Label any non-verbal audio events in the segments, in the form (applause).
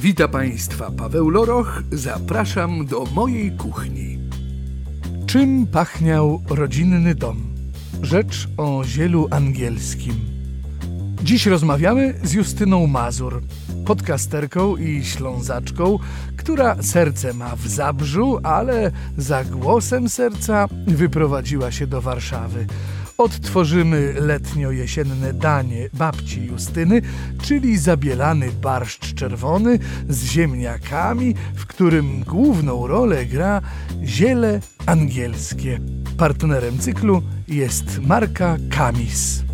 Witam Państwa, Paweł Loroch. Zapraszam do mojej kuchni. Czym pachniał rodzinny dom? Rzecz o zielu angielskim. Dziś rozmawiamy z Justyną Mazur, podcasterką i ślązaczką, która serce ma w Zabrzu, ale za głosem serca wyprowadziła się do Warszawy. Odtworzymy letnio-jesienne danie babci Justyny, czyli zabielany barszcz czerwony z ziemniakami, w którym główną rolę gra ziele angielskie. Partnerem cyklu jest marka Kamis.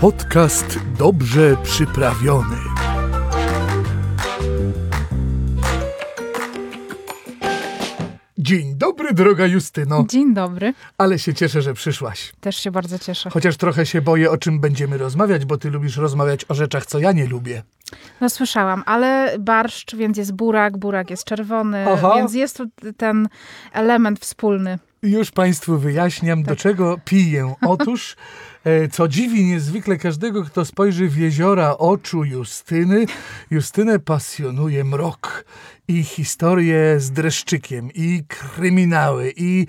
Podcast dobrze przyprawiony. Dzień dobry, droga Justyno. Dzień dobry. Ale się cieszę, że przyszłaś. Też się bardzo cieszę. Chociaż trochę się boję, o czym będziemy rozmawiać, bo ty lubisz rozmawiać o rzeczach, co ja nie lubię. No słyszałam, ale barszcz, więc jest burak, burak jest czerwony, Aha. więc jest tu ten element wspólny. Już Państwu wyjaśniam, do czego piję. Otóż, e, co dziwi niezwykle każdego, kto spojrzy w jeziora oczu Justyny, Justynę pasjonuje mrok i historie z dreszczykiem, i kryminały, i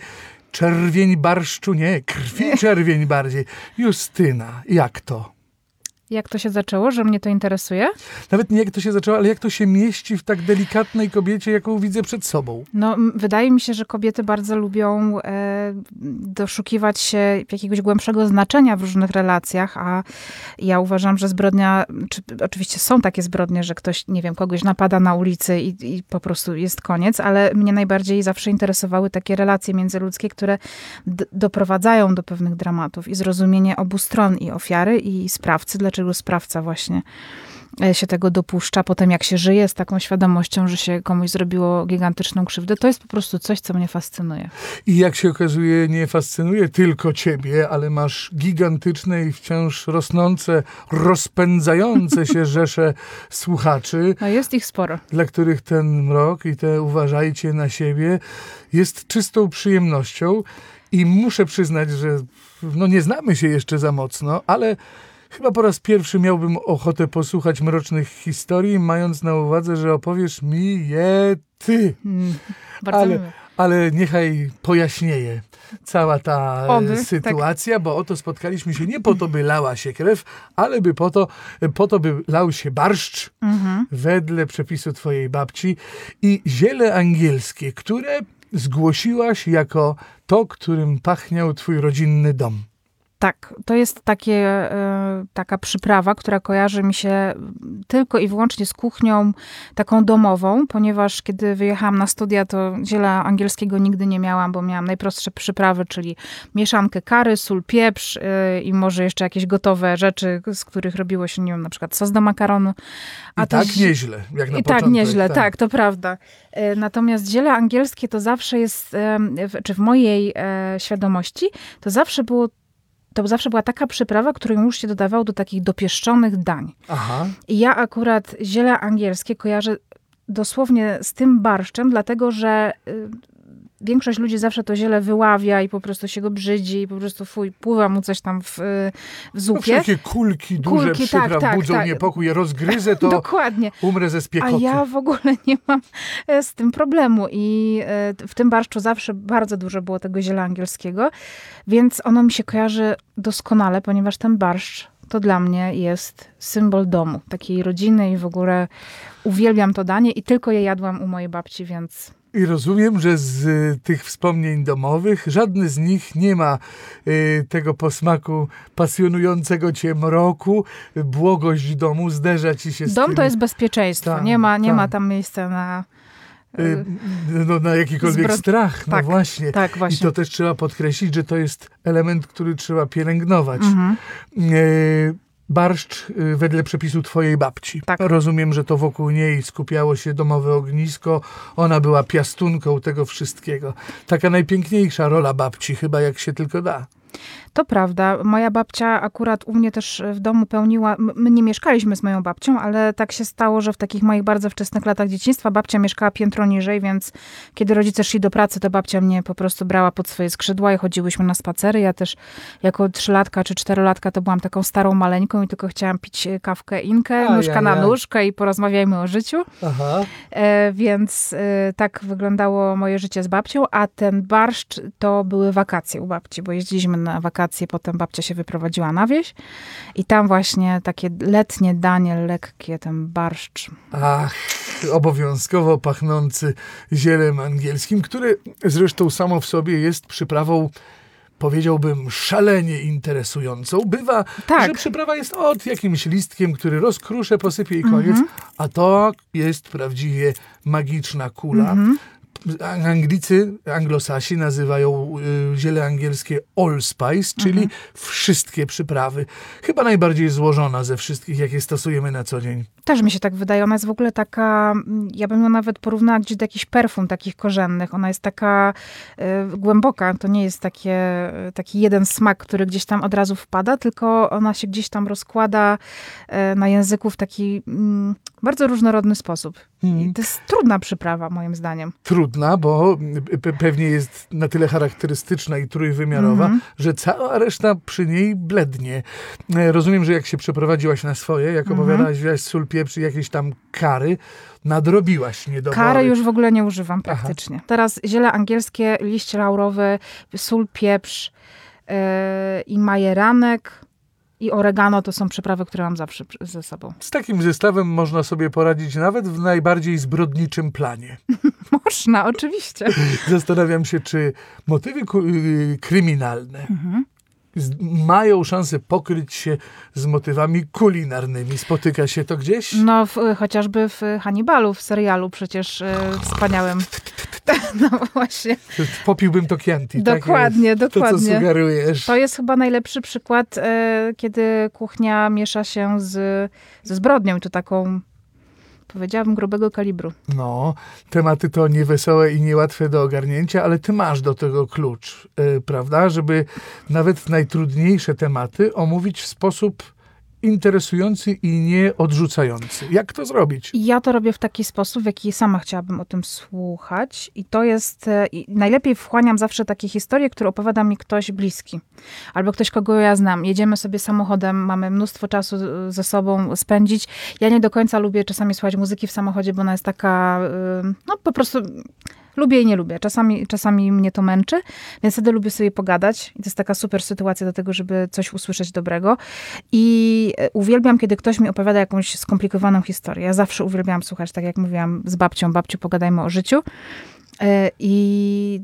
czerwień barszczu, nie, krwi (laughs) czerwień bardziej. Justyna, jak to? Jak to się zaczęło, że mnie to interesuje? Nawet nie jak to się zaczęło, ale jak to się mieści w tak delikatnej kobiecie, jaką widzę przed sobą. No, wydaje mi się, że kobiety bardzo lubią e, doszukiwać się jakiegoś głębszego znaczenia w różnych relacjach, a ja uważam, że zbrodnia, czy oczywiście są takie zbrodnie, że ktoś, nie wiem, kogoś napada na ulicy i, i po prostu jest koniec, ale mnie najbardziej zawsze interesowały takie relacje międzyludzkie, które doprowadzają do pewnych dramatów i zrozumienie obu stron, i ofiary, i sprawcy, dlaczego sprawca właśnie e, się tego dopuszcza, potem jak się żyje z taką świadomością, że się komuś zrobiło gigantyczną krzywdę, to jest po prostu coś, co mnie fascynuje. I jak się okazuje, nie fascynuje tylko ciebie, ale masz gigantyczne i wciąż rosnące, rozpędzające się (laughs) rzesze słuchaczy, No jest ich sporo. dla których ten mrok i te uważajcie na siebie jest czystą przyjemnością. I muszę przyznać, że no nie znamy się jeszcze za mocno, ale chyba po raz pierwszy miałbym ochotę posłuchać mrocznych historii, mając na uwadze, że opowiesz mi je ty. Mm, bardzo Ale, ale niechaj pojaśnieje cała ta e, Oby, tak. sytuacja, bo oto spotkaliśmy się nie po to, by lała się krew, ale by po to, po to by lał się barszcz Mhm. wedle przepisu twojej babci i ziele angielskie, które zgłosiłaś jako to, którym pachniał twój rodzinny dom. Tak, to jest takie, e, taka przyprawa, która kojarzy mi się tylko i wyłącznie z kuchnią taką domową, ponieważ kiedy wyjechałam na studia, to ziela angielskiego nigdy nie miałam, bo miałam najprostsze przyprawy, czyli mieszankę kary, sól, pieprz e, i może jeszcze jakieś gotowe rzeczy, z których robiło się, nie wiem, na przykład sos do makaronu. I to tak zi- nieźle, jak na I początek. tak nieźle, tak. to prawda. E, Natomiast ziele angielskie to zawsze jest, czy w mojej świadomości, to zawsze było to zawsze była taka przyprawa, którą już się dodawało do takich dopieszczonych dań. Aha, I ja akurat ziele angielskie kojarzę dosłownie z tym barszczem, dlatego że y, większość ludzi zawsze to ziele wyławia i po prostu się go brzydzi i po prostu fuj, pływa mu coś tam w, y, w no zupie. wszelkie kulki duże Kulki, przypraw tak, tak, budzą tak. niepokój, ja rozgryzę (laughs) to, Dokładnie. umrę ze A spiekoty. ja w ogóle nie mam e, z tym problemu i e, w tym barszczu zawsze bardzo dużo było tego ziela angielskiego, więc ono mi się kojarzy doskonale, ponieważ ten barszcz to dla mnie jest symbol domu, takiej rodziny i w ogóle uwielbiam to danie i tylko je jadłam u mojej babci, więc I rozumiem, że z y, tych wspomnień domowych żadny z nich nie ma y, tego posmaku pasjonującego cię mroku, błogość domu zderza ci się z dom tym, to jest bezpieczeństwo, Tak, nie ma, nie ma tak. tam miejsca na... y, no, na jakikolwiek zbro- strach. No tak, właśnie. tak, I właśnie. to też trzeba podkreślić, że to jest element, który trzeba pielęgnować. Mhm. Y, barszcz y, wedle przepisu twojej babci. Tak. Rozumiem, że to wokół niej skupiało się domowe ognisko. Ona była piastunką tego wszystkiego. Taka najpiękniejsza rola babci, chyba jak się tylko da. To prawda. Moja babcia akurat u mnie też w domu pełniła. My nie mieszkaliśmy z moją babcią, ale tak się stało, że w takich moich bardzo wczesnych latach dzieciństwa babcia mieszkała piętro niżej, więc kiedy rodzice szli do pracy, to babcia mnie po prostu brała pod swoje skrzydła i chodziłyśmy na spacery. Ja też jako trzylatka czy czterolatka to byłam taką starą maleńką i tylko chciałam pić kawkę inkę, Aj, nóżka aj, na nóżkę i porozmawiajmy o życiu. Aha. E, więc e, tak wyglądało moje życie z babcią, a ten barszcz to były wakacje u babci, bo jeździliśmy na wakacje, potem babcia się wyprowadziła na wieś i tam właśnie takie letnie danie lekkie, ten barszcz. Ach, obowiązkowo pachnący zielem angielskim, który zresztą samo w sobie jest przyprawą powiedziałbym, szalenie interesującą. Bywa, Tak. że przyprawa jest od jakimś listkiem, który rozkruszę, posypie i koniec, a to jest prawdziwie magiczna kula. Anglicy, anglosasi nazywają y, ziele angielskie allspice, czyli wszystkie przyprawy. Chyba najbardziej złożona ze wszystkich, jakie stosujemy na co dzień. Też mi się tak wydaje. Ona jest w ogóle taka, mm, ja bym ją nawet porównała gdzieś do jakichś perfum takich korzennych. Ona jest taka e, głęboka. To nie jest takie, e, taki jeden smak, który gdzieś tam od razu wpada, tylko ona się gdzieś tam rozkłada e, na języku w taki mm, bardzo różnorodny sposób. I to jest trudna przyprawa, moim zdaniem. Trudna, bo pe- pewnie jest na tyle charakterystyczna i trójwymiarowa, że cała reszta przy niej blednie. E, Rozumiem, że jak się przeprowadziłaś na swoje, jak opowiadałaś, wziąłaś sól, pieprz i jakieś tam kary, nadrobiłaś niedobory. Kary już w ogóle nie używam praktycznie. Teraz ziele angielskie, liść laurowy, sól, pieprz yy, i majeranek i oregano to są przyprawy, które mam zawsze ze sobą. Z takim zestawem można sobie poradzić nawet w najbardziej zbrodniczym planie. (laughs) Można, oczywiście. Zastanawiam się, czy motywy y, kryminalne z- mają szansę pokryć się z motywami kulinarnymi. Spotyka się to gdzieś? No, w, chociażby w Hannibalu, w serialu przecież e, wspaniałym. (laughs) No właśnie. Popiłbym to Chianti. Dokładnie, tak jest. To, co dokładnie. sugerujesz. To jest chyba najlepszy przykład, e, kiedy kuchnia miesza się z, ze zbrodnią, czy taką, powiedziałabym, grubego kalibru. No, tematy to niewesołe i niełatwe do ogarnięcia, ale ty masz do tego klucz, e, prawda? Żeby nawet najtrudniejsze tematy omówić w sposób interesujący i nieodrzucający. Jak to zrobić? Ja to robię w taki sposób, w jaki sama chciałabym o tym słuchać. I to jest. e, i najlepiej wchłaniam zawsze takie historie, które opowiada mi ktoś bliski. Albo ktoś, kogo ja znam. Jedziemy sobie samochodem, mamy mnóstwo czasu e, ze sobą spędzić. Ja nie do końca lubię czasami słuchać muzyki w samochodzie, bo ona jest taka. e, No po prostu. Lubię i nie lubię. Czasami, czasami mnie to męczy, więc wtedy lubię sobie pogadać. I to jest taka super sytuacja do tego, żeby coś usłyszeć dobrego. I e, uwielbiam, kiedy ktoś mi opowiada jakąś skomplikowaną historię. Ja zawsze uwielbiam słuchać, tak jak mówiłam z babcią, babciu, pogadajmy o życiu. E, I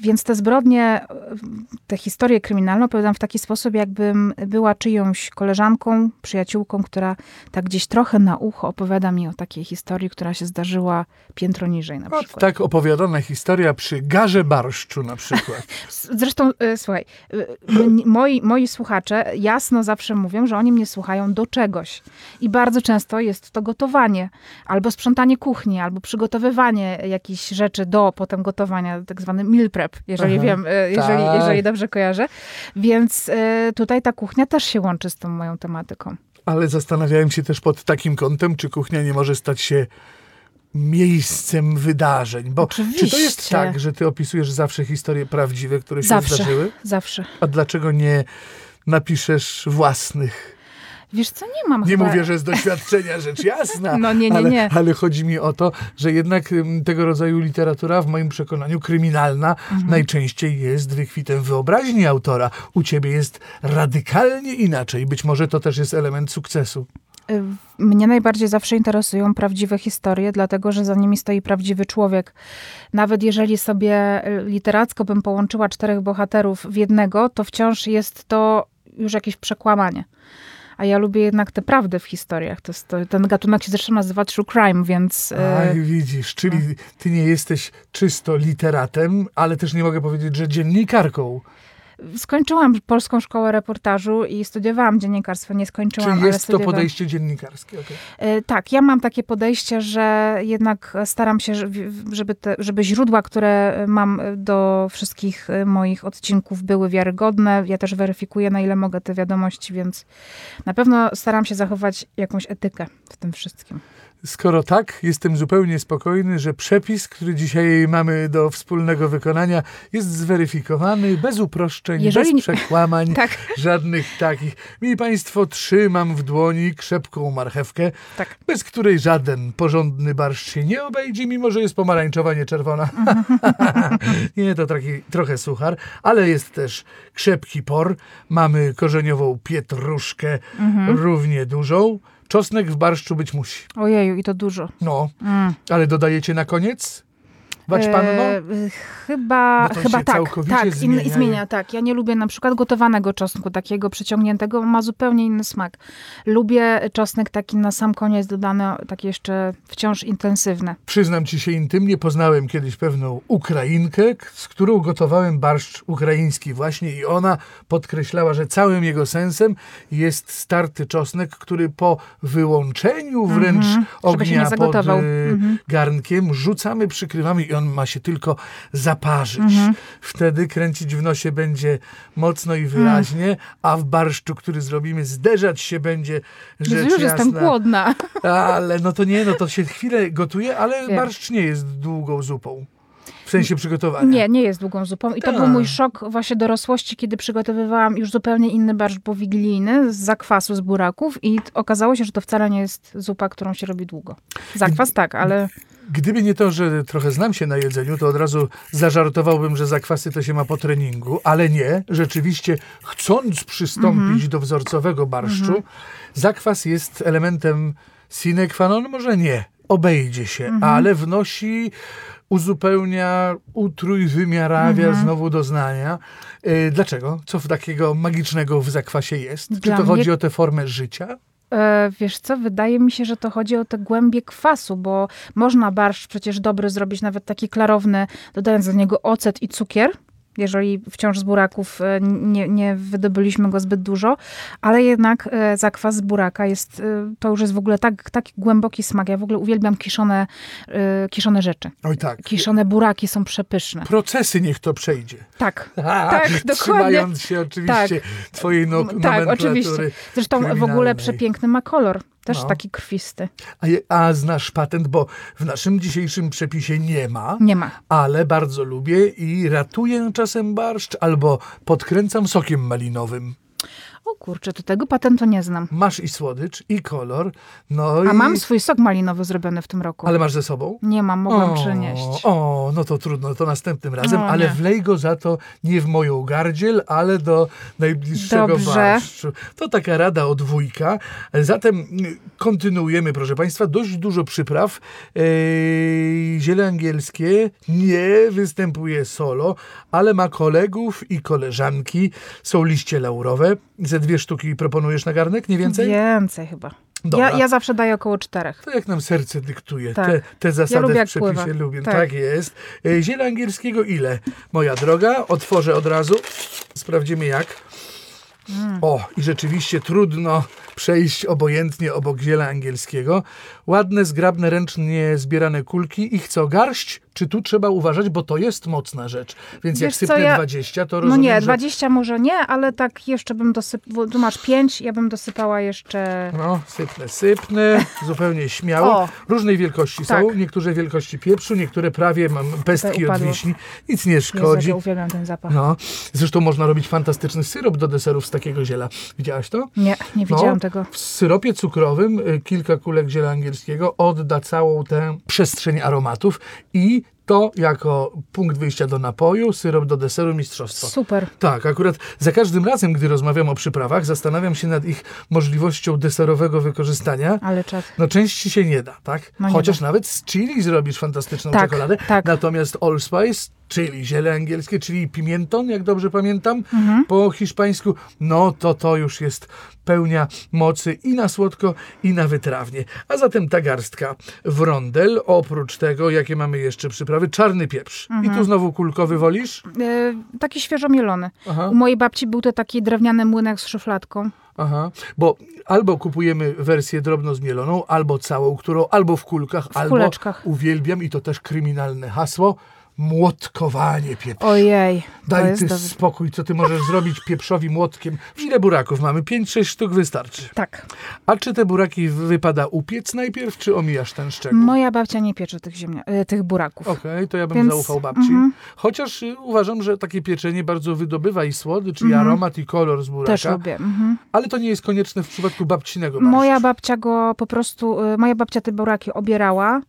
więc te zbrodnie, te historie kryminalne opowiadam w taki sposób, jakbym była czyjąś koleżanką, przyjaciółką, która tak gdzieś trochę na ucho opowiada mi o takiej historii, która się zdarzyła piętro niżej na No, przykład. tak opowiadana historia przy garze barszczu na przykład. (laughs) Zresztą, e, słuchaj, e, moi, moi słuchacze jasno zawsze mówią, że oni mnie słuchają do czegoś. I bardzo często jest to gotowanie, albo sprzątanie kuchni, albo przygotowywanie jakichś rzeczy do potem gotowania, tak zwany meal prep, jeżeli Aha, wiem, e, jeżeli, tak. jeżeli dobrze kojarzę. Więc e, tutaj ta kuchnia też się łączy z tą moją tematyką. Ale zastanawiałem się też pod takim kątem, czy kuchnia nie może stać się miejscem wydarzeń. Bo czy to jest Oczywiście. tak, że ty opisujesz zawsze historie prawdziwe, które się Zawsze. zdarzyły? Zawsze. A dlaczego nie napiszesz własnych? Wiesz co, nie mam Nie chyba... mówię, że z doświadczenia, rzecz jasna. (laughs) No nie, nie, ale, nie. Ale chodzi mi o to, że jednak tego rodzaju literatura, w moim przekonaniu, kryminalna, Mhm. najczęściej jest wykwitem wyobraźni autora. U ciebie jest radykalnie inaczej. Być może to też jest element sukcesu. Y, Mnie najbardziej zawsze interesują prawdziwe historie, dlatego że za nimi stoi prawdziwy człowiek. Nawet jeżeli sobie y, literacko bym połączyła czterech bohaterów w jednego, to wciąż jest to już jakieś przekłamanie. A ja lubię jednak tę prawdę w historiach. To jest to, ten gatunek się zresztą nazywa true crime, więc... y, Aj, widzisz, czyli ty nie jesteś czysto literatem, ale też nie mogę powiedzieć, że dziennikarką. Skończyłam Polską Szkołę Reportażu i studiowałam dziennikarstwo. Nie skończyłam, Czyli jest to podejście dziennikarskie. okej. E, Tak, ja mam takie podejście, że jednak staram się, żeby- te, żeby źródła, które mam do wszystkich moich odcinków były wiarygodne. Ja też weryfikuję, na ile mogę te wiadomości, więc na pewno staram się zachować jakąś etykę w tym wszystkim. Skoro tak, jestem zupełnie spokojny, że przepis, który dzisiaj mamy do wspólnego wykonania, jest zweryfikowany, bez uproszczeń, Jeżeli bez przekłamań, (laughs) Tak, żadnych takich. Mili Państwo, trzymam w dłoni krzepką marchewkę, tak. bez której żaden porządny barszcz się nie obejdzie, mimo że jest pomarańczowa, nie czerwona. (laughs) nie, to taki, trochę suchar, ale jest też krzepki por. Mamy korzeniową pietruszkę, równie dużą. Czosnek w barszczu być musi. Ojeju, i to dużo. No, Mm. ale dodajecie na koniec? Panno? E, chyba chyba tak, tak, zmienia. zmienia. zmienia, tak. Ja nie lubię na przykład gotowanego czosnku, takiego przyciągniętego, ma zupełnie inny smak. Lubię czosnek taki na sam koniec dodany, taki jeszcze wciąż intensywny. Przyznam ci się intymnie, poznałem kiedyś pewną Ukrainkę, z którą gotowałem barszcz ukraiński właśnie i ona podkreślała, że całym jego sensem jest starty czosnek, który po wyłączeniu wręcz żeby się ognia pod y, Mhm. garnkiem rzucamy, przykrywamy i on ma się tylko zaparzyć. Mhm. Wtedy kręcić w nosie będzie mocno i wyraźnie, a w barszczu, który zrobimy, zderzać się będzie rzecz już jestem jasna. głodna. Ale no to nie, no to się chwilę gotuje, ale Wiem. barszcz nie jest długą zupą. W sensie przygotowania. Nie, nie jest długą zupą. I to Tak. był mój szok właśnie dorosłości, kiedy przygotowywałam już zupełnie inny barszcz bowigilijny z zakwasu z buraków i okazało się, że to wcale nie jest zupa, którą się robi długo. Zakwas tak, ale Gdyby nie to, że trochę znam się na jedzeniu, to od razu zażartowałbym, że zakwasy to się ma po treningu, ale nie. Rzeczywiście, chcąc przystąpić Mhm. do wzorcowego barszczu, zakwas jest elementem sine qua non, może nie, obejdzie się, Mhm. ale wnosi, uzupełnia, utrój, wymiarawia Mhm. znowu doznania. Yy, dlaczego? Co w takiego magicznego w zakwasie jest? Czy Dla to mnie- chodzi o tę formę życia? E, wiesz co, wydaje mi się, że to chodzi o te głębie kwasu, bo można barszcz przecież dobry zrobić, nawet taki klarowny, dodając do niego ocet i cukier, jeżeli wciąż z buraków e, nie, nie wydobyliśmy go zbyt dużo, ale jednak e, zakwas z buraka jest, e, to już jest w ogóle tak, taki głęboki smak. Ja w ogóle uwielbiam kiszone, kiszone rzeczy. Oj tak. Kiszone buraki są przepyszne. Procesy niech to przejdzie. Tak, (laughs) Tak, dokładnie. Trzymając się oczywiście twojej no, tak, nomenklatury oczywiście. Zresztą w ogóle przepiękny ma kolor, też No. taki krwisty. A, je- a znasz patent, bo w naszym dzisiejszym przepisie nie ma, Nie ma. ale bardzo lubię i ratuję czasem barszcz albo podkręcam sokiem malinowym. O kurczę, to tego patentu nie znam. Masz i słodycz, i kolor, no A i... mam swój sok malinowy zrobiony w tym roku. Ale masz ze sobą? Nie mam, mogłam przynieść. O, no to trudno, to następnym razem, O, ale nie. wlej go za to nie w moją gardziel, ale do najbliższego Dobrze. barszczu. To taka rada od wujka. Zatem kontynuujemy, proszę Państwa, dość dużo przypraw. Eee, ziele angielskie nie występuje solo, ale ma kolegów i koleżanki. Są liście laurowe. Ze dwie sztuki proponujesz na garnek, nie więcej? Więcej chyba. Dobra. Ja, ja zawsze daję około czterech. To jak nam serce dyktuje. Tak. Te, te zasady lubię, w przepisie pływa. lubię. Tak. Tak. jest. E, Ziele angielskiego ile? Moja droga, otworzę od razu. Sprawdzimy jak. Mm. O, i rzeczywiście trudno przejść obojętnie obok ziela angielskiego. Ładne, zgrabne, ręcznie zbierane kulki. Ich co, garść? Czy tu trzeba uważać, bo to jest mocna rzecz. Więc jak Wiesz co, sypnę ja- 20, to No rozumiem, nie, że... 20 może nie, ale tak jeszcze bym dosypała, tu masz 5, ja bym dosypała jeszcze... No, sypnę, sypnę, (laughs) zupełnie śmiało. O. Różnej wielkości są, Tak. niektóre wielkości pieprzu, niektóre prawie mam pestki od wiśni. Nic nie Jezu, szkodzi. ja uwielbiam ten zapach. No, zresztą można robić fantastyczny syrop do deserów z takiego ziela. Widziałaś to? Nie, nie No, widziałam tego. W syropie cukrowym y, kilka kulek ziela angielskiego odda całą tę przestrzeń aromatów i to jako punkt wyjścia do napoju, syrop do deseru, mistrzostwo. Super. Tak, akurat za każdym razem, gdy rozmawiam o przyprawach, zastanawiam się nad ich możliwością deserowego wykorzystania. Ale czad. No części się nie da, tak? No Chociaż da. nawet z chili zrobisz fantastyczną Tak, czekoladę. tak. Natomiast allspice czyli ziele angielskie, czyli pimienton, jak dobrze pamiętam, Mhm. po hiszpańsku, no to to już jest pełnia mocy i na słodko, i na wytrawnie. A zatem ta garstka wrondel, oprócz tego, jakie mamy jeszcze przyprawy, czarny pieprz. I tu znowu kulkowy wolisz? E, taki świeżo mielony. Aha. U mojej babci był to taki drewniany młynek z szufladką. Aha, bo albo kupujemy wersję drobno zmieloną, albo całą, którą albo w kulkach, albo kuleczkach. uwielbiam i to też kryminalne hasło, młotkowanie pieprzu. Ojej, Daj ty dobry. spokój, co ty możesz zrobić pieprzowi młotkiem. Ile buraków mamy? 5-6 sztuk wystarczy. Tak. A czy te buraki wypada upiec najpierw, czy omijasz ten szczegół? Moja babcia nie piecze tych, ziemnia- e, tych buraków. Okej, to ja bym Więc- zaufał babci. mhm. Chociaż y, uważam, że takie pieczenie bardzo wydobywa i słodycz, i aromat, i kolor z buraka. Też lubię. Mhm. Ale to nie jest konieczne w przypadku babcinego barszczu. Moja babcia go po prostu, e, moja babcia te buraki obierała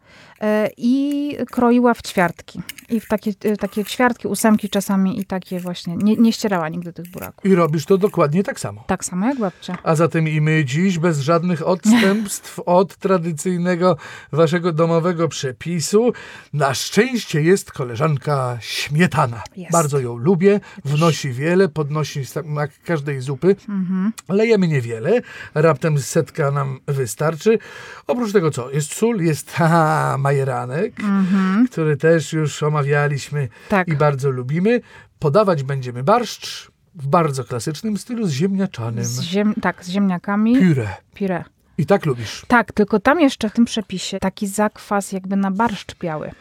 e, i kroiła w ćwiartki. I w takie, e, takie ćwiartki, ósemki czasami i takie właśnie. Nie, nie ścierała nigdy tych buraków. I robisz to dokładnie tak samo. Tak samo jak babcia. A zatem i my dziś bez żadnych odstępstw (laughs) od tradycyjnego waszego domowego przepisu. Na szczęście jest koleżanka śmietana. Jest. Bardzo ją lubię, wnosi wiele, podnosi smak każdej zupy. Mhm. Lejemy niewiele, raptem setka nam wystarczy. Oprócz tego co? Jest sól, jest (laughs) haha, majeranek, który też już omawialiśmy. Tak. i bardzo lubimy. Podawać będziemy barszcz w bardzo klasycznym stylu z ziemniaczanym. Z ziem, tak, z ziemniakami. Puree. Pire. I tak lubisz. Tak, tylko tam jeszcze w tym przepisie taki zakwas jakby na barszcz biały.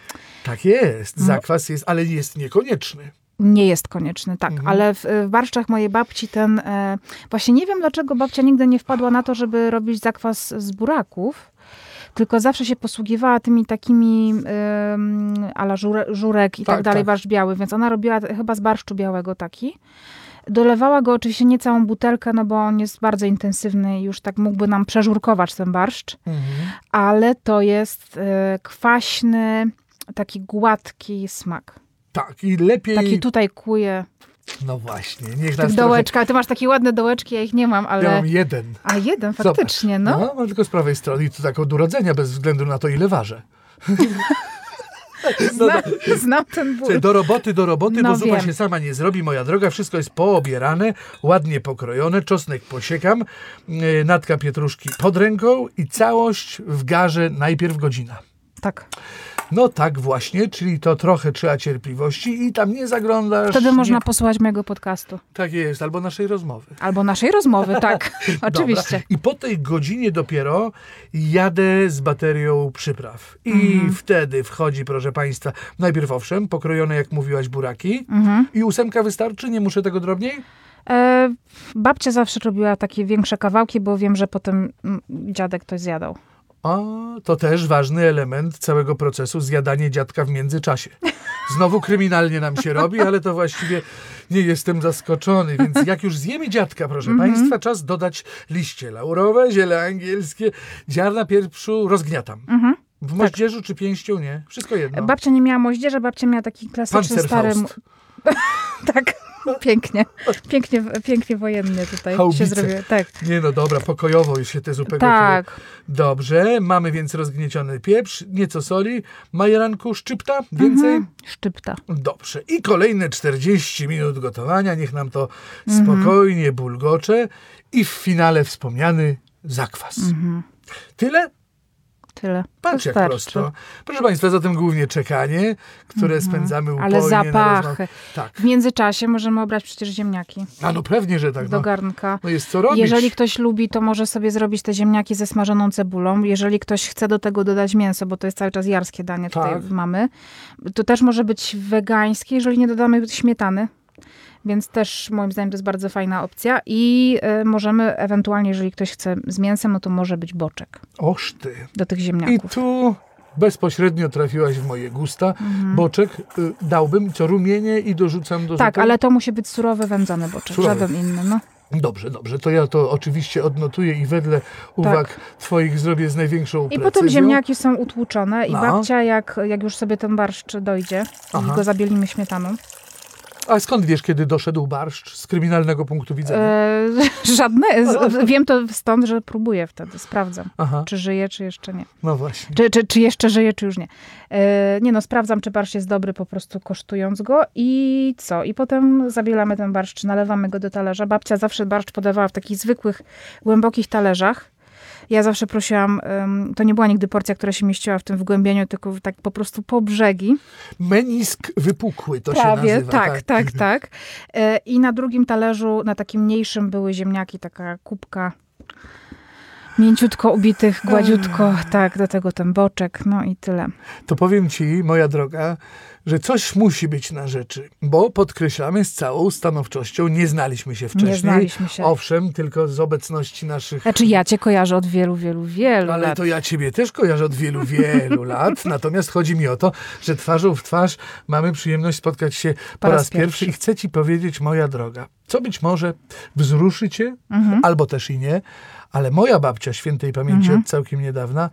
Tak jest. No. Zakwas jest, ale jest niekonieczny. Nie jest konieczny, tak, Mhm. ale w, w barszczach mojej babci ten, e, właśnie nie wiem dlaczego babcia nigdy nie wpadła na to, żeby robić zakwas z buraków, tylko zawsze się posługiwała tymi takimi um, ala żure, żurek i tak, Tak, dalej, tak. barszcz biały, więc ona robiła chyba z barszczu białego taki. Dolewała go oczywiście nie całą butelkę, no bo on jest bardzo intensywny i już tak mógłby nam przeżurkować ten barszcz, ale to jest e, kwaśny, taki gładki smak. Tak, i lepiej... Taki tutaj kuje No właśnie, niech nas trochę... dołeczka. Ty masz takie ładne dołeczki, ja ich nie mam, ale... Ja mam jeden. A jeden, Zobacz. faktycznie, no. no. Mam tylko z prawej strony i to tak od urodzenia, bez względu na to, ile ważę. No (laughs) Zna, znam ten ból. Do roboty, do roboty, No bo zupa wiem. się sama nie zrobi, moja droga. Wszystko jest poobierane, ładnie pokrojone, czosnek posiekam, yy, natka pietruszki pod ręką i całość w garze najpierw godzina. Tak. No tak właśnie, czyli to trochę trzeba cierpliwości i tam nie zaglądasz. Wtedy można posłuchać mojego podcastu. Tak jest, albo naszej rozmowy. Albo naszej rozmowy, (laughs) tak. Oczywiście. I po tej godzinie dopiero jadę z baterią przypraw. I Mhm. wtedy wchodzi, proszę Państwa, najpierw owszem, pokrojone, jak mówiłaś, buraki. Mhm. I ósemka wystarczy? Nie muszę tego drobniej? E, babcia zawsze robiła takie większe kawałki, bo wiem, że potem mm, dziadek to zjadał. A, to też ważny element całego procesu, zjadanie dziadka w międzyczasie. Znowu kryminalnie nam się robi, ale to właściwie nie jestem zaskoczony. Więc jak już zjemy dziadka, proszę Mhm. Państwa, czas dodać liście laurowe, ziele angielskie, ziarna pieprzu, rozgniatam. W moździerzu czy pięścią? Nie. Wszystko jedno. Babcia nie miała moździerza, babcia miała taki klasyczny stary... Panzerfaust. (laughs) (laughs) tak, pięknie. Pięknie, pięknie wojennie tutaj Haubice. się zrobiło. Tak, Nie no dobra, pokojowo już się te gotuje. tak. Dobrze, mamy więc rozgnieciony pieprz, nieco soli, majeranku, szczypta, więcej? Mhm. Szczypta. Dobrze. I kolejne 40 minut gotowania, niech nam to Mhm. spokojnie bulgocze i w finale wspomniany zakwas. Mhm. Tyle? Tyle. Patrz jak Wystarczy. prosto. Proszę Państwa, zatem głównie czekanie, które spędzamy upojnie Mhm. Ale zapachy. Tak. W międzyczasie możemy obrać przecież ziemniaki A no pewnie, że tak. do No, garnka. no jest co robić. Jeżeli ktoś lubi, to może sobie zrobić te ziemniaki ze smażoną cebulą. Jeżeli ktoś chce do tego dodać mięso, bo to jest cały czas jarskie danie tutaj Tak. mamy, to też może być wegańskie, jeżeli nie dodamy śmietany. Więc też moim zdaniem to jest bardzo fajna opcja. I y, możemy ewentualnie, jeżeli ktoś chce z mięsem, no to może być boczek Oż ty. do tych I ziemniaków. tu bezpośrednio trafiłaś w moje gusta. Boczek y, dałbym, co rumienie i dorzucam do Mhm. Tak, ale to musi być surowy, wędzony boczek, Surowy. żaden inny. No. Dobrze, dobrze. To ja to oczywiście odnotuję i wedle uwag twoich zrobię z największą Tak. I precyzją. potem ziemniaki są utłuczone i No. babcia, jak, jak już sobie ten barszcz dojdzie, Aha. i go zabielimy śmietaną, A skąd wiesz, kiedy doszedł barszcz z kryminalnego punktu widzenia? E, (laughs) żadne. Z, wiem to stąd, że próbuję wtedy, sprawdzam, Aha, czy żyje, czy jeszcze nie. no właśnie. Czy, czy, czy jeszcze żyje, czy już nie. E, nie no, sprawdzam, czy barszcz jest dobry po prostu kosztując go i co? I potem zabielamy ten barszcz, nalewamy go do talerza. Babcia zawsze barszcz podawała w takich zwykłych, głębokich talerzach. Ja zawsze prosiłam, to nie była nigdy porcja, która się mieściła w tym wgłębieniu, tylko tak po prostu po brzegi. Menisk wypukły to się Prawie, nazywa. tak, tak, tak. E, I na drugim talerzu, na takim mniejszym były ziemniaki, taka kubka mięciutko ubitych, gładziutko, tak, do tego ten boczek, no i tyle. To powiem ci, moja droga, że coś musi być na rzeczy, bo podkreślamy z całą stanowczością, nie znaliśmy się wcześniej. Nie znaliśmy się. Owszem, tylko z obecności naszych Znaczy ja cię kojarzę od wielu, wielu, wielu Ale lat. to ja ciebie też kojarzę od wielu, wielu (laughs) lat. Natomiast chodzi mi o to, że twarzą w twarz mamy przyjemność spotkać się po, raz, pierwszy. i chcę ci powiedzieć, moja droga, co być może wzruszy cię, Mhm. albo też i nie, ale moja babcia świętej pamięci Mhm. od całkiem niedawna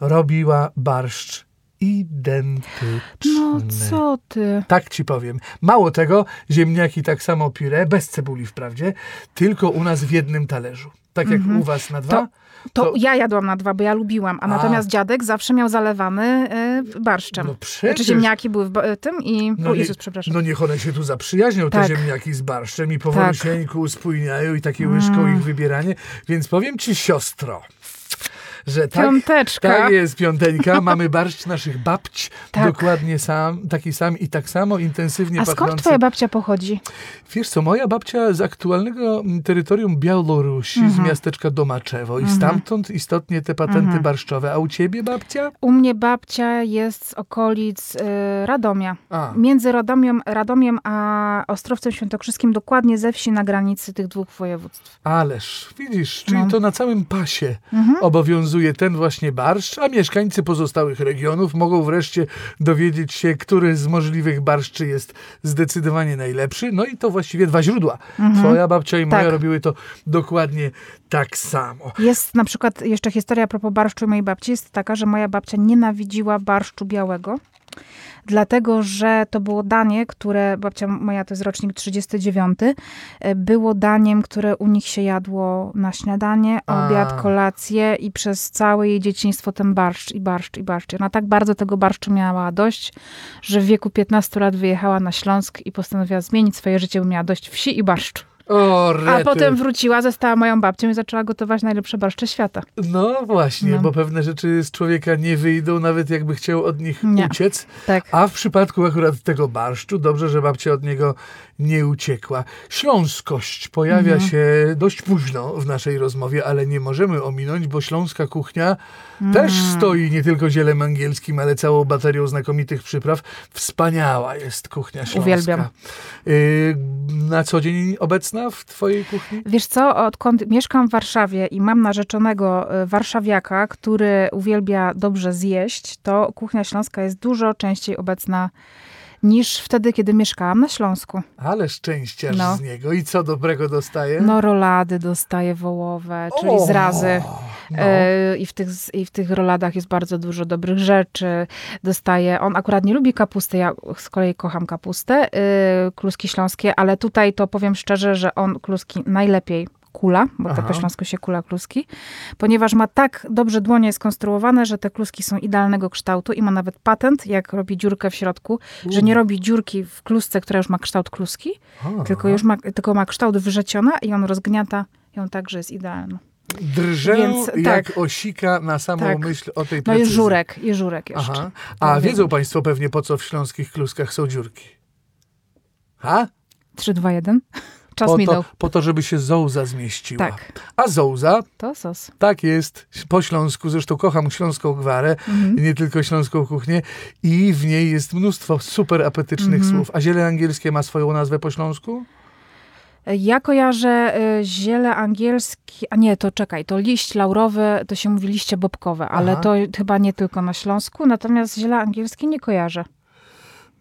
robiła barszcz identyczny. No co ty? Tak ci powiem. Mało tego, ziemniaki tak samo puree, bez cebuli wprawdzie, tylko u nas w jednym talerzu. Tak jak u was na dwa. Mhm. To, to To- ja jadłam na dwa, bo ja lubiłam, a, natomiast dziadek zawsze miał zalewany y, barszczem. No Znaczy przecież. ziemniaki były w y, tym i... No o nie- Jezus, przepraszam. No niech one się tu zaprzyjaźnią, te Tak. ziemniaki z barszczem i powolusieńku uspójniają i takie łyżką Mm. ich wybieranie. Więc powiem ci, siostro, że tak, Piąteczka. tak jest piąteńka. Mamy barszcz naszych babć, Tak. dokładnie sam, taki sam i tak samo intensywnie A skąd twoja babcia pochodzi? Wiesz co, moja babcia z aktualnego mm, terytorium Białorusi, Mhm. z miasteczka Domaczewo i stamtąd istotnie te patenty Mhm. barszczowe. A u ciebie babcia? U mnie babcia jest z okolic y, Radomia. A, Między Radomiem, Radomiem a Ostrowcem Świętokrzyskim, dokładnie ze wsi na granicy tych dwóch województw. ależ, widzisz, czyli No. to na całym pasie Mhm. Obowiązuje ten właśnie barszcz, a mieszkańcy pozostałych regionów mogą wreszcie dowiedzieć się, który z możliwych barszczy jest zdecydowanie najlepszy. No i to właściwie dwa źródła. Twoja babcia i moja Tak. robiły to dokładnie tak samo. Jest na przykład jeszcze historia a propos barszczu mojej babci, jest taka, że moja babcia nienawidziła barszczu białego, dlatego że to było danie, które, babcia moja to jest rocznik 39, e, było daniem, które u nich się jadło na śniadanie, A. obiad, kolację i przez całe jej dzieciństwo ten barszcz i barszcz i barszcz. Ona tak bardzo tego barszczu miała dość, że w wieku 15 lat wyjechała na Śląsk i postanowiła zmienić swoje życie, bo miała dość wsi i barszczu. O, A rety. potem wróciła, została moją babcią i zaczęła gotować najlepsze barszcze świata. No właśnie, No. bo pewne rzeczy z człowieka nie wyjdą, nawet jakby chciał od nich Nie. uciec. Tak. A w przypadku akurat tego barszczu, dobrze, że babcia od niego nie uciekła. Śląskość pojawia Mhm. się dość późno w naszej rozmowie, ale nie możemy ominąć, bo śląska kuchnia też Mm. stoi nie tylko zielem angielskim, ale całą baterią znakomitych przypraw. Wspaniała jest kuchnia śląska. Uwielbiam. Y, na co dzień obecna w twojej kuchni? Wiesz co, odkąd mieszkam w Warszawie i mam narzeczonego y, warszawiaka, który uwielbia dobrze zjeść, to kuchnia śląska jest dużo częściej obecna niż wtedy, kiedy mieszkałam na Śląsku. Ale szczęściarz No. z niego. I co dobrego dostaje? No rolady dostaje wołowe, czyli O, zrazy. No. E, I w, tych, I w tych roladach jest bardzo dużo dobrych rzeczy. Dostaje, on akurat nie lubi kapusty, ja z kolei kocham kapustę, e, kluski śląskie, ale tutaj to powiem szczerze, że on kluski najlepiej kula, bo Aha. to po śląsku się kula kluski, ponieważ ma tak dobrze dłonie skonstruowane, że te kluski są idealnego kształtu i ma nawet patent, jak robi dziurkę w środku, że nie robi dziurki w klusce, która już ma kształt kluski, tylko już ma, tylko ma kształt wyrzeciona i on rozgniata ją tak, że jest idealna. Drżę Więc jak tak. osika na samą Tak. myśl o tej No precyzji. jest żurek, i żurek jeszcze. Aha. A Tak, wiedzą. Państwo pewnie, po co w śląskich kluskach są dziurki. Ha? 3, 2, 1. Czas Po minął. to, po to, żeby się zołza zmieściła. Tak, A zołza, to sos. tak jest, po śląsku, zresztą kocham śląską gwarę, Mhm. nie tylko śląską kuchnię i w niej jest mnóstwo super apetycznych Mhm. słów. A ziele angielskie ma swoją nazwę po śląsku? Ja kojarzę y, ziele angielskie, a nie, to czekaj, to liść laurowy, to się mówi liście bobkowe, ale Aha. to chyba nie tylko na Śląsku, natomiast ziele angielskie nie kojarzę.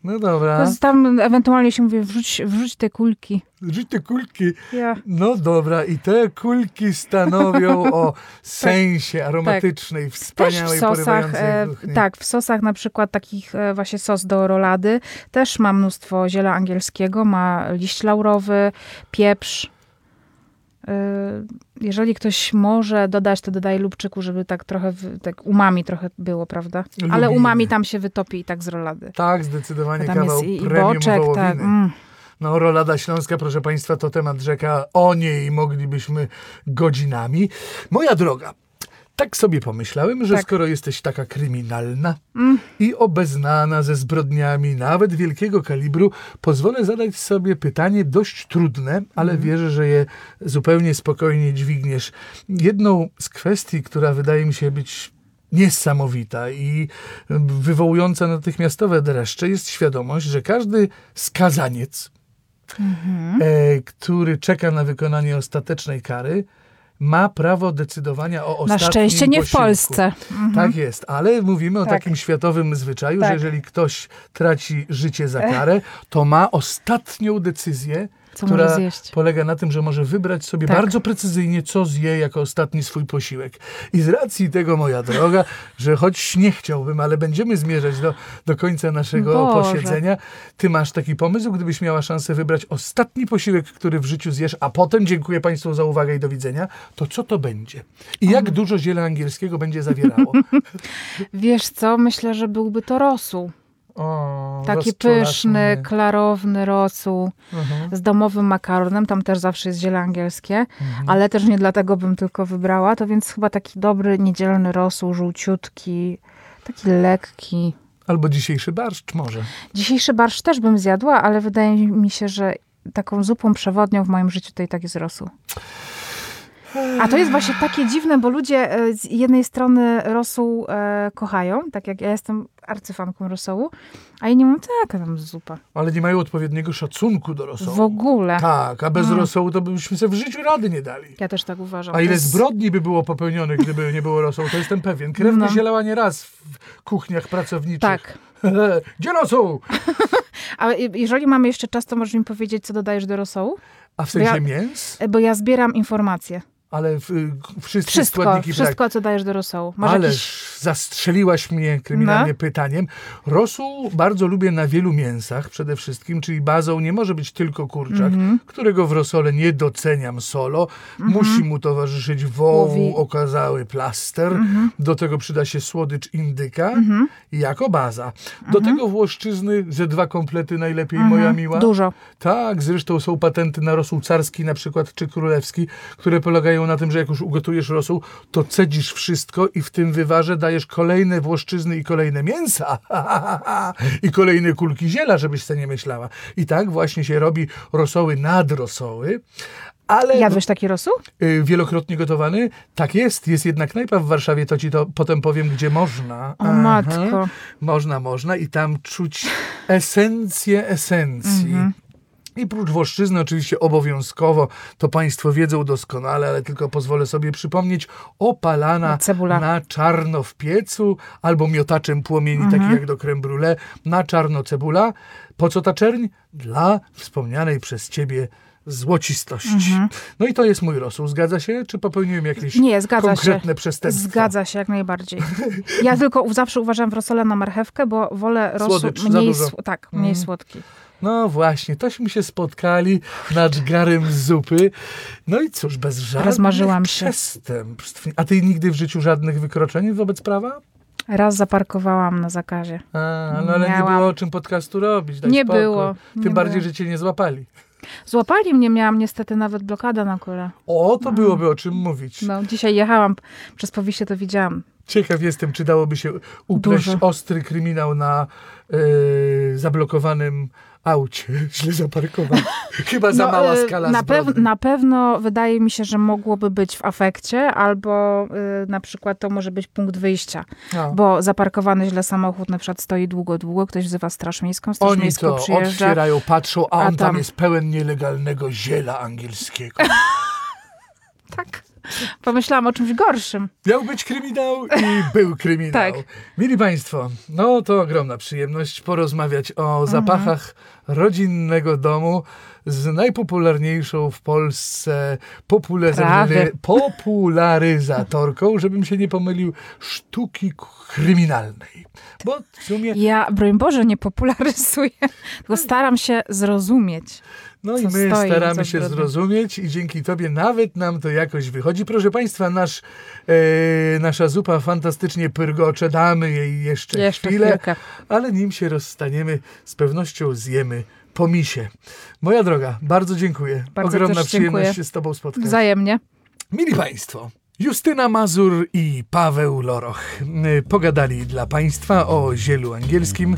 No dobra. Tam ewentualnie się mówi, wrzuć, wrzuć te kulki. Rzuć te kulki. Ja. No dobra, i te kulki stanowią o (laughs) sensie aromatycznej, Też w wspaniałej, sosach, porywającej e, tak, w sosach na przykład takich e, właśnie sos do rolady też ma mnóstwo ziela angielskiego, ma liść laurowy, pieprz. E, Jeżeli ktoś może dodać, to dodaje lubczyku, żeby tak trochę, tak umami trochę było, prawda? Ale Lubimy. umami tam się wytopi i tak z rolady. Tak, zdecydowanie Tam kawał jest i, i boczek, tak. Mm. No, rolada śląska, proszę Państwa, to temat rzeka. O niej moglibyśmy godzinami. Moja droga, tak sobie pomyślałem, że Tak. skoro jesteś taka kryminalna Mm. i obeznana ze zbrodniami nawet wielkiego kalibru, pozwolę zadać sobie pytanie dość trudne, ale Mhm. wierzę, że je zupełnie spokojnie dźwigniesz. Jedną z kwestii, która wydaje mi się być niesamowita i wywołująca natychmiastowe dreszcze jest świadomość, że każdy skazaniec, Mhm. e, który czeka na wykonanie ostatecznej kary, ma prawo decydowania o Na ostatnim szczęście nie w posiłku. Polsce. Mhm. Tak jest, ale mówimy o Tak. takim światowym zwyczaju, że Tak. jeżeli ktoś traci życie za karę, to ma ostatnią decyzję, Co która może zjeść. polega na tym, że może wybrać sobie Tak. bardzo precyzyjnie, co zje jako ostatni swój posiłek. I z racji tego, moja droga, (laughs) że choć nie chciałbym, ale będziemy zmierzać do, do końca naszego Boże. posiedzenia, ty masz taki pomysł, gdybyś miała szansę wybrać ostatni posiłek, który w życiu zjesz, a potem dziękuję Państwu za uwagę i do widzenia, to co to będzie? I jak dużo ziela angielskiego będzie zawierało? (laughs) (laughs) Wiesz co, myślę, że byłby to rosół. O, Taki pyszny, klarowny rosół Mhm. z domowym makaronem. Tam też zawsze jest ziele angielskie, Mhm. ale też nie dlatego bym tylko wybrała. To więc chyba taki dobry, niedzielny rosół, żółciutki, taki lekki. Albo dzisiejszy barszcz może. Dzisiejszy barszcz też bym zjadła, ale wydaje mi się, że taką zupą przewodnią w moim życiu to i tak jest rosół. A to jest właśnie takie dziwne, bo ludzie e, z jednej strony rosół e, kochają, tak jak ja jestem arcyfanką rosołu, a inni mówią, taka tam zupa. Ale nie mają odpowiedniego szacunku do rosołu. W ogóle. Tak, a bez Mm. rosołu to byśmy sobie w życiu rady nie dali. Ja też tak uważam. A ile jest- zbrodni by było popełnionych, gdyby nie było rosołu, to jestem pewien. Krew No. nie raz w kuchniach pracowniczych. Tak. (laughs) Gdzie rosół? (laughs) A je- jeżeli mamy jeszcze czas, to możesz mi powiedzieć, co dodajesz do rosołu? A w sensie Ja- mięs? Bo ja zbieram informacje. Ale w, y, wszystkie Wszystko, składniki brak. wszystko, co dajesz do rosołu. Masz Ależ jakiś... zastrzeliłaś mnie kryminalnie No. pytaniem. Rosół bardzo lubię na wielu mięsach przede wszystkim, czyli bazą nie może być tylko kurczak, Mhm. którego w rosole nie doceniam solo. Musi mu towarzyszyć wołu Łowi. okazały plaster. Mhm. Do tego przyda się słodycz indyka jako baza. Do tego włoszczyzny ze dwa komplety najlepiej, moja miła. Mhm. Dużo. Tak, zresztą są patenty na rosół carski na przykład, czy królewski, które polegają na tym, że jak już ugotujesz rosół, to cedzisz wszystko i w tym wywarze dajesz kolejne włoszczyzny i kolejne mięsa (laughs) i kolejne kulki ziela, żebyś sobie nie myślała. I tak właśnie się robi rosoły nad rosoły. Ale Jadłeś taki rosół? y, wielokrotnie gotowany? Tak jest, jest jednak knajpa w Warszawie, to ci to potem powiem, gdzie można. O matko. Można, można i tam czuć esencję esencji. Mhm. I prócz włoszczyzny oczywiście obowiązkowo, to Państwo wiedzą doskonale, ale tylko pozwolę sobie przypomnieć, opalana Cebula. na czarno w piecu albo miotaczem płomieni, Mhm. taki jak do creme brulee, na czarno cebula. Po co ta czerń? Dla wspomnianej przez Ciebie złocistości. No i to jest mój rosół. Zgadza się? Czy popełniłem jakieś Mhm. Nie, zgadza konkretne się. przestępstwo? Zgadza się, jak najbardziej. Ja (laughs) tylko zawsze uważam w rosole na marchewkę, bo wolę rosół Słodycz, mniej, tak, mniej Mm. słodki. No właśnie, tośmy się spotkali nad garem zupy. No i cóż, bez żadnych Rozmarzyłam się. przestępstw. A ty nigdy w życiu żadnych wykroczeń wobec prawa? Raz zaparkowałam na zakazie. A, no ale nie Miałam. było o czym podcastu robić. Daj Nie było, Tym nie bardziej, było. że cię nie złapali. Złapali mnie, miałam niestety nawet blokadę na kole. O, to byłoby o czym mówić. No, dzisiaj jechałam przez powiście, to widziałam. Ciekaw jestem, czy dałoby się upleść Dużo. ostry kryminał na yy, zablokowanym aucie. (laughs) Źle zaparkowanym. Chyba za No, mała y, skala na, pew- na pewno wydaje mi się, że mogłoby być w afekcie, albo y, na przykład to może być punkt wyjścia. No. Bo zaparkowany źle samochód na przykład stoi długo, długo, ktoś wzywa straż miejską, straż Oni miejską to przyjeżdża. otwierają, patrzą, a a on tam tam- jest pełen nielegalnego ziela angielskiego. (laughs) Tak. Pomyślałam o czymś gorszym. Miał być kryminał i był kryminał. Tak. Mili Państwo, no to ogromna przyjemność porozmawiać o zapachach rodzinnego domu z najpopularniejszą w Polsce popularyzatorką, żebym się nie pomylił, sztuki kryminalnej. Bo w sumie Ja, broń Boże, nie popularyzuję, tylko staram się zrozumieć. No i my staramy się zrozumieć i dzięki tobie nawet nam to jakoś wychodzi. Proszę państwa, nasz, e, nasza zupa fantastycznie pyrgocze, damy jej jeszcze, Jeszcze chwilę, chwilkę. ale nim się rozstaniemy, z pewnością zjemy po misie. Moja droga, bardzo dziękuję. Bardzo Ogromna przyjemność dziękuję. się z tobą spotkać. Wzajemnie. Mili Państwo, Justyna Mazur i Paweł Loroch y, pogadali dla Państwa o zielu angielskim.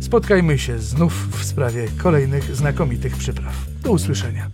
Spotkajmy się znów w sprawie kolejnych znakomitych przypraw. Do usłyszenia.